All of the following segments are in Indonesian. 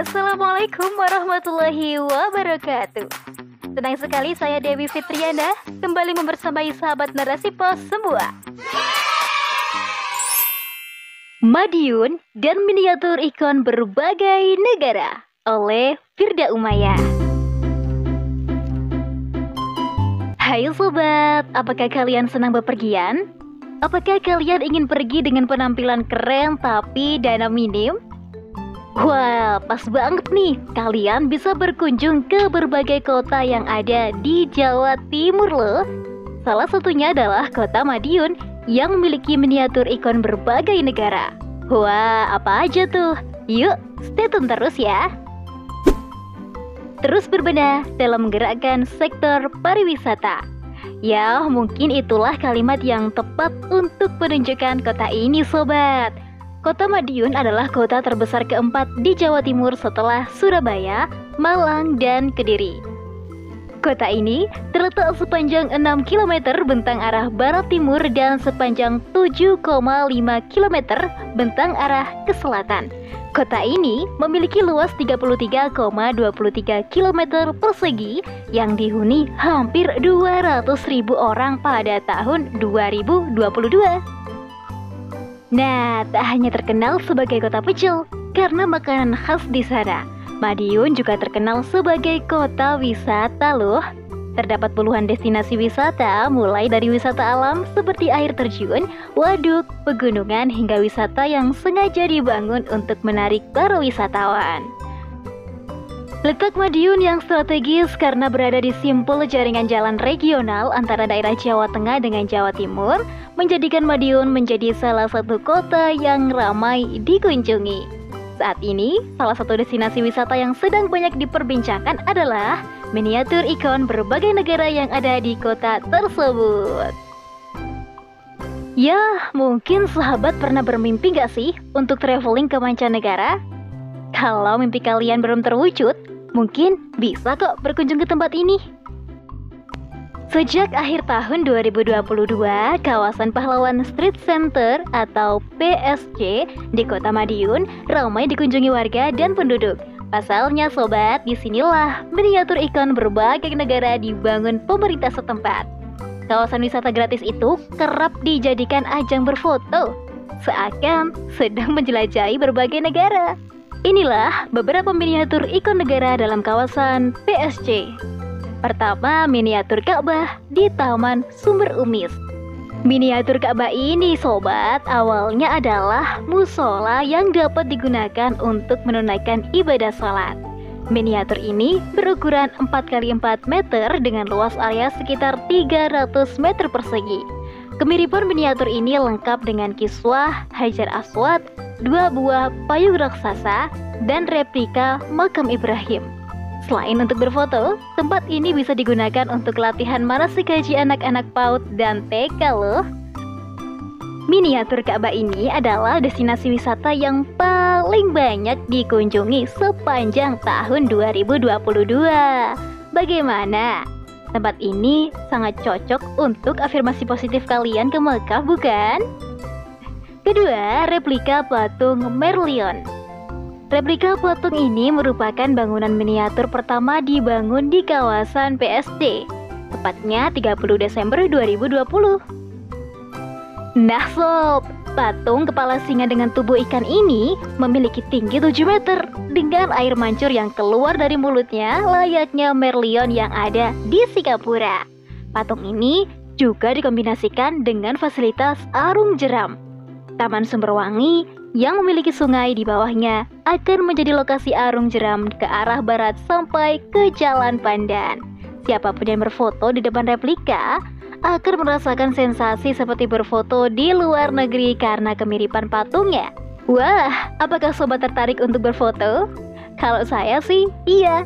Assalamualaikum warahmatullahi wabarakatuh Senang sekali saya Dewi Fitriana Kembali membersamai sahabat narasi pos semua Madiun dan miniatur ikon berbagai negara Oleh Firda Umaya Hai sobat, apakah kalian senang bepergian? Apakah kalian ingin pergi dengan penampilan keren tapi dana minim? Wah, pas banget nih. Kalian bisa berkunjung ke berbagai kota yang ada di Jawa Timur loh. Salah satunya adalah kota Madiun yang memiliki miniatur ikon berbagai negara. Wah, apa aja tuh? Yuk, stay tune terus ya. Terus berbenah dalam menggerakkan sektor pariwisata. Ya, mungkin itulah kalimat yang tepat untuk menunjukkan kota ini, sobat. Kota Madiun adalah kota terbesar keempat di Jawa Timur setelah Surabaya, Malang, dan Kediri. Kota ini terletak sepanjang 6 km bentang arah barat timur dan sepanjang 7,5 km bentang arah ke selatan. Kota ini memiliki luas 33,23 km persegi yang dihuni hampir 200 ribu orang pada tahun 2022. Nah, tak hanya terkenal sebagai kota pecel karena makanan khas di sana. Madiun juga terkenal sebagai kota wisata loh. Terdapat puluhan destinasi wisata, mulai dari wisata alam seperti air terjun, waduk, pegunungan, hingga wisata yang sengaja dibangun untuk menarik para wisatawan. Letak Madiun yang strategis karena berada di simpul jaringan jalan regional antara daerah Jawa Tengah dengan Jawa Timur, menjadikan Madiun menjadi salah satu kota yang ramai dikunjungi. Saat ini, salah satu destinasi wisata yang sedang banyak diperbincangkan adalah miniatur ikon berbagai negara yang ada di kota tersebut. Ya, mungkin sahabat pernah bermimpi gak sih untuk traveling ke mancanegara? Kalau mimpi kalian belum terwujud, mungkin bisa kok berkunjung ke tempat ini. Sejak akhir tahun 2022, kawasan Pahlawan Street Center atau PSG di Kota Madiun ramai dikunjungi warga dan penduduk. Pasalnya sobat, di sinilah miniatur ikon berbagai negara dibangun pemerintah setempat. Kawasan wisata gratis itu kerap dijadikan ajang berfoto, seakan sedang menjelajahi berbagai negara. Inilah beberapa miniatur ikon negara dalam kawasan PSG. Pertama, miniatur Ka'bah di Taman Sumber Umis. Miniatur Ka'bah ini sobat awalnya adalah musola yang dapat digunakan untuk menunaikan ibadah salat. Miniatur ini berukuran 4x4 meter dengan luas area sekitar 300 meter persegi. Kemiripan miniatur ini lengkap dengan kiswah, hajar aswad, dua buah payung raksasa, dan replika makam Ibrahim. Selain untuk berfoto, tempat ini bisa digunakan untuk latihan manasik haji anak-anak PAUD dan TK loh. Miniatur Ka'bah ini adalah destinasi wisata yang paling banyak dikunjungi sepanjang tahun 2022. Bagaimana? Tempat ini sangat cocok untuk afirmasi positif kalian ke Mekah, bukan? Kedua, replika patung Merlion. Replika patung ini merupakan bangunan miniatur pertama dibangun di kawasan PSD, tepatnya 30 Desember 2020. Nah sob, patung kepala singa dengan tubuh ikan ini memiliki tinggi 7 meter dengan air mancur yang keluar dari mulutnya layaknya Merlion yang ada di Singapura. Patung ini juga dikombinasikan dengan fasilitas arung jeram. Taman Sumberwangi yang memiliki sungai di bawahnya akan menjadi lokasi arung jeram ke arah barat sampai ke Jalan Pandan. Siapa pun yang berfoto di depan replika akan merasakan sensasi seperti berfoto di luar negeri karena kemiripan patungnya. Wah, apakah sobat tertarik untuk berfoto? Kalau saya sih, iya.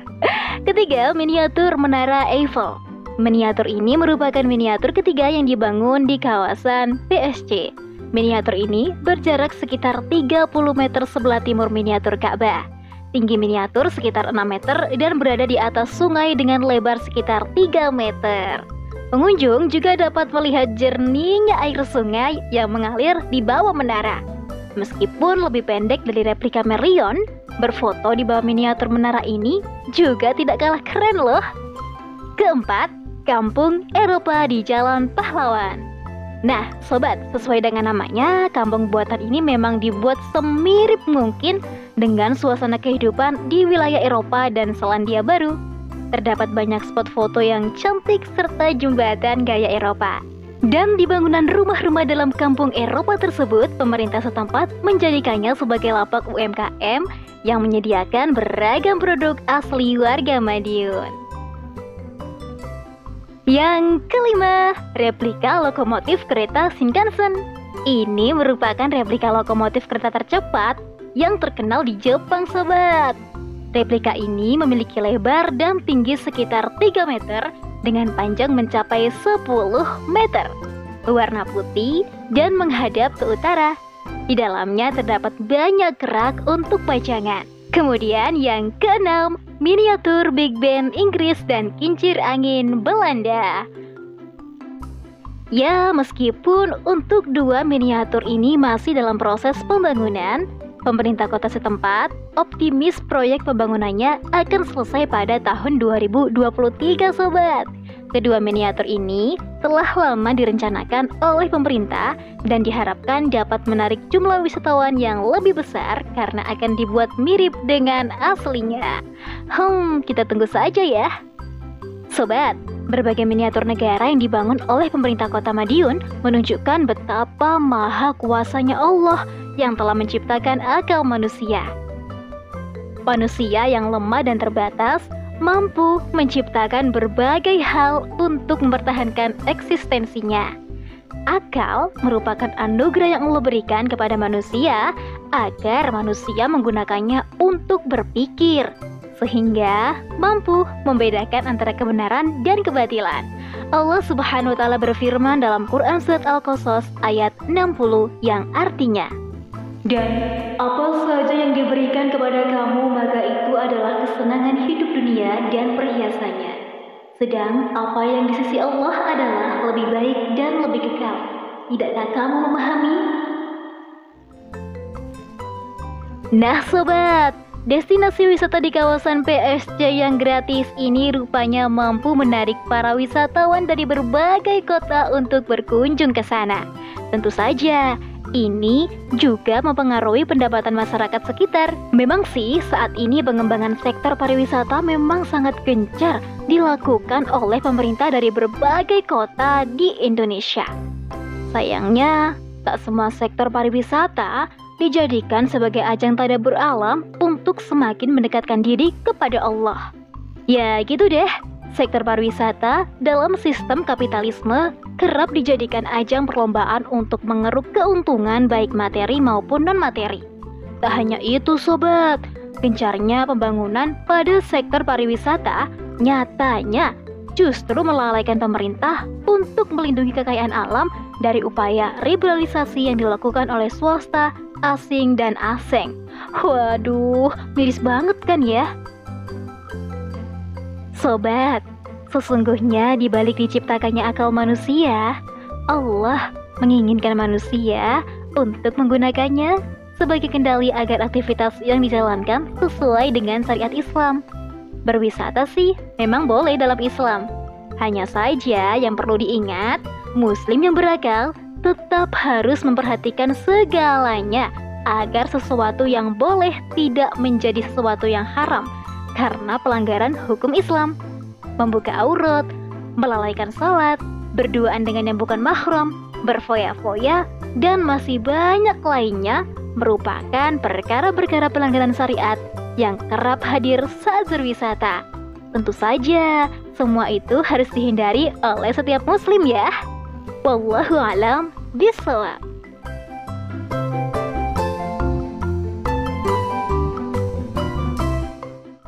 Ketiga, miniatur Menara Eiffel. Miniatur ini merupakan miniatur ketiga yang dibangun di kawasan PSG. Miniatur ini berjarak sekitar 30 meter sebelah timur miniatur Ka'bah. Tinggi miniatur sekitar 6 meter dan berada di atas sungai dengan lebar sekitar 3 meter. Pengunjung juga dapat melihat jernihnya air sungai yang mengalir di bawah menara. Meskipun lebih pendek dari replika Merion, berfoto di bawah miniatur menara ini juga tidak kalah keren loh. Keempat, Kampung Eropa di Jalan Pahlawan. Nah, sobat, sesuai dengan namanya, kampung buatan ini memang dibuat semirip mungkin dengan suasana kehidupan di wilayah Eropa dan Selandia Baru. Terdapat banyak spot foto yang cantik serta jembatan gaya Eropa. Dan di bangunan rumah-rumah dalam kampung Eropa tersebut, pemerintah setempat menjadikannya sebagai lapak UMKM yang menyediakan beragam produk asli warga Madiun. Yang kelima, replika lokomotif kereta Shinkansen. Ini merupakan replika lokomotif kereta tercepat yang terkenal di Jepang, sobat. Replika ini memiliki lebar dan tinggi sekitar 3 meter dengan panjang mencapai 10 meter, warna putih dan menghadap ke utara. Di dalamnya terdapat banyak kerak untuk pajangan. Kemudian yang keenam, miniatur Big Ben Inggris dan kincir angin Belanda. Ya, meskipun untuk dua miniatur ini masih dalam proses pembangunan, pemerintah kota setempat optimis proyek pembangunannya akan selesai pada tahun 2023 sobat. Kedua miniatur ini telah lama direncanakan oleh pemerintah dan diharapkan dapat menarik jumlah wisatawan yang lebih besar karena akan dibuat mirip dengan aslinya. Hmm, kita tunggu saja ya. Sobat, berbagai miniatur negara yang dibangun oleh pemerintah kota Madiun menunjukkan betapa maha kuasanya Allah yang telah menciptakan akal manusia. Manusia yang lemah dan terbatas mampu menciptakan berbagai hal untuk mempertahankan eksistensinya. Akal merupakan anugerah yang Allah berikan kepada manusia agar manusia menggunakannya untuk berpikir, sehingga mampu membedakan antara kebenaran dan kebatilan. Allah Subhanahu wa taala berfirman dalam Quran surat Al-Qasas ayat 60 yang artinya dan apa saja yang diberikan kepada kamu maka itu adalah kesenangan hidup dunia dan perhiasannya. Sedang apa yang di sisi Allah adalah lebih baik dan lebih kekal. Tidakkah kamu memahami? Nah sobat, destinasi wisata di kawasan PSC yang gratis ini rupanya mampu menarik para wisatawan dari berbagai kota untuk berkunjung ke sana. Tentu saja, ini juga mempengaruhi pendapatan masyarakat sekitar. Memang sih saat ini pengembangan sektor pariwisata memang sangat gencar dilakukan oleh pemerintah dari berbagai kota di Indonesia. Sayangnya, tak semua sektor pariwisata dijadikan sebagai ajang tadabur alam untuk semakin mendekatkan diri kepada Allah. Ya gitu deh, sektor pariwisata dalam sistem kapitalisme kerap dijadikan ajang perlombaan untuk mengeruk keuntungan baik materi maupun non-materi. Tak hanya itu sobat, gencarnya pembangunan pada sektor pariwisata nyatanya justru melalaikan pemerintah untuk melindungi kekayaan alam dari upaya liberalisasi yang dilakukan oleh swasta, asing, dan asing. Waduh, miris banget kan ya? Sobat, sesungguhnya di balik diciptakannya akal manusia, Allah menginginkan manusia untuk menggunakannya sebagai kendali agar aktivitas yang dijalankan sesuai dengan syariat Islam. Berwisata sih memang boleh dalam Islam. Hanya saja yang perlu diingat, muslim yang berakal tetap harus memperhatikan segalanya agar sesuatu yang boleh tidak menjadi sesuatu yang haram karena pelanggaran hukum Islam, membuka aurat, melalaikan salat, berduaan dengan yang bukan mahram, berfoya-foya, dan masih banyak lainnya merupakan perkara-perkara pelanggaran syariat yang kerap hadir saat berwisata. Tentu saja, semua itu harus dihindari oleh setiap muslim ya. Wallahu alam bisawab.